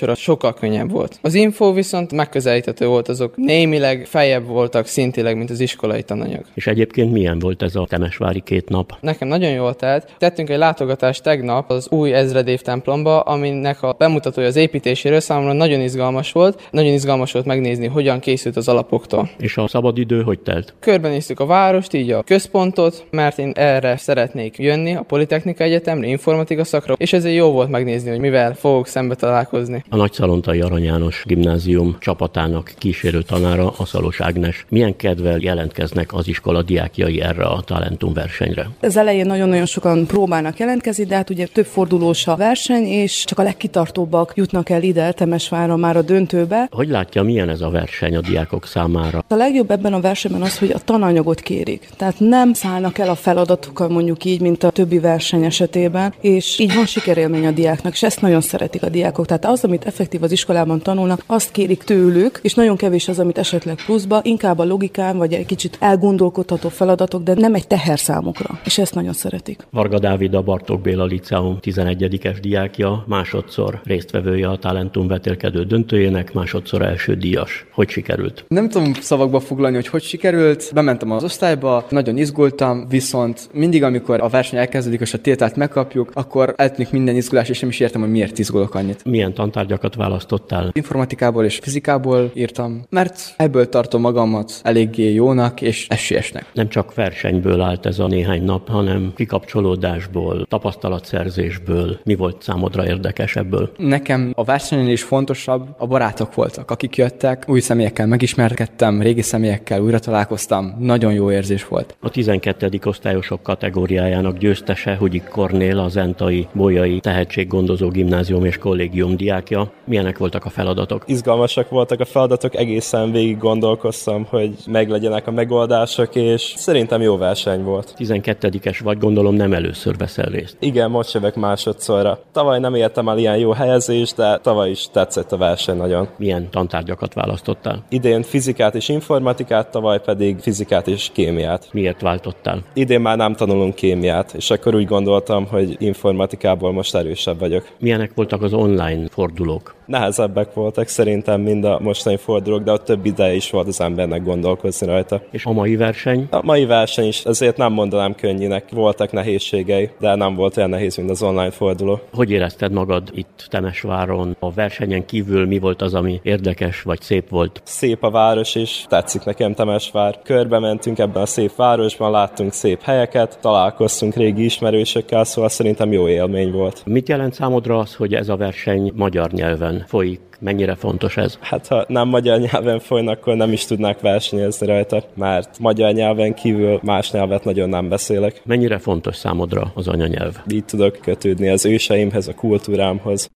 tételsora sokkal könnyebb volt. Az info viszont megközelíthető volt, azok némileg feljebb voltak szintileg, mint az iskolai tananyag. És egyébként milyen volt ez a Temesvári két nap? Nekem nagyon jól telt. Tettünk egy látogatást tegnap az új ezredév templomba, aminek a bemutatója az építéséről számomra nagyon izgalmas volt. Nagyon izgalmas volt megnézni, hogyan készült az alapoktól. És a szabadidő hogy telt? Körbenéztük a várost, így a központot, mert én erre szeretnék jönni, a Politechnika Egyetemre, informatika szakra, és ezért jó volt megnézni, hogy mivel fogok szembe találkozni. A Nagyszalontai Arany János gimnázium csapatának kísérő tanára, a Szalos Ágnes. Milyen kedvel jelentkeznek az iskola diákjai erre a talentum versenyre? Az elején nagyon-nagyon sokan próbálnak jelentkezni, de hát ugye több fordulós a verseny, és csak a legkitartóbbak jutnak el ide, Temesvára már a döntőbe. Hogy látja, milyen ez a verseny a diákok számára? A legjobb ebben a versenyben az, hogy a tananyagot kérik. Tehát nem szállnak el a feladatokkal mondjuk így, mint a többi verseny esetében, és így van sikerélmény a diáknak, és ezt nagyon szeretik a diákok. Tehát az, amit effektív az iskolában tanulnak, azt kérik tőlük, és nagyon kevés az, amit esetleg pluszba, inkább a logikán, vagy egy kicsit elgondolkodható feladatok, de nem egy teher számukra, és ezt nagyon szeretik. Varga Dávid a Bartók Béla Liceum 11-es diákja, másodszor résztvevője a Talentum vetélkedő döntőjének, másodszor első díjas. Hogy sikerült? Nem tudom szavakba foglalni, hogy hogy sikerült. Bementem az osztályba, nagyon izgultam, viszont mindig, amikor a verseny elkezdődik és a tételt megkapjuk, akkor eltűnik minden izgulás, és nem is értem, hogy miért izgulok annyit. Milyen tantárgyakat választottál? Informatikából és fizikából írtam, mert ebből tartom magamat eléggé jónak és esélyesnek. Nem csak versenyből állt ez a néhány nap, hanem kikapcsolódásból, tapasztalatszerzésből. Mi volt számodra érdekes ebből? Nekem a versenyen is fontosabb a barátok voltak, akik jöttek, új személyekkel megismerkedtem, régi személyekkel újra találkoztam, nagyon jó érzés volt. A 12. osztályosok kategóriájának győztese Hugyi Kornél, az Entai Bolyai Tehetséggondozó Gimnázium és Kollégium diákja. Milyenek voltak a feladatok? Izgalmasak voltak a feladatok, egészen végig gondolkoztam, hogy meglegyenek a megoldások, és szerintem jó verseny volt. 12-es vagy, gondolom nem először veszel részt. Igen, most jövök másodszorra. Tavaly nem értem el ilyen jó helyezést, de tavaly is tetszett a verseny nagyon. Milyen tantárgyakat választottál? Idén fizikát és informatikát, tavaly pedig fizikát és kémiát. Miért váltottál? Idén már nem tanulunk kémiát, és akkor úgy gondoltam, hogy informatikából most erősebb vagyok. Milyenek voltak az online fordulók? milk. Nehezebbek voltak szerintem, mind a mostani fordulók, de ott több ideje is volt az embernek gondolkozni rajta. És a mai verseny? A mai verseny is, ezért nem mondanám könnyűnek. Voltak nehézségei, de nem volt olyan nehéz, mint az online forduló. Hogy érezted magad itt Temesváron? A versenyen kívül mi volt az, ami érdekes vagy szép volt? Szép a város is, tetszik nekem Temesvár. Körbe mentünk ebben a szép városban, láttunk szép helyeket, találkoztunk régi ismerősökkel, szóval szerintem jó élmény volt. Mit jelent számodra az, hogy ez a verseny magyar nyelven folyik? Mennyire fontos ez? Hát ha nem magyar nyelven folynak, akkor nem is tudnák versenyezni rajta, mert magyar nyelven kívül más nyelvet nagyon nem beszélek. Mennyire fontos számodra az anyanyelv? Így tudok kötődni az őseimhez, a kultúrámhoz.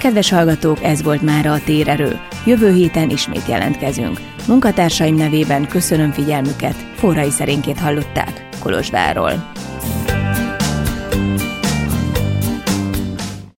Kedves hallgatók, ez volt már a Térerő. Jövő héten ismét jelentkezünk. Munkatársaim nevében köszönöm figyelmüket, forrai szerénkét hallották Kolozsváról.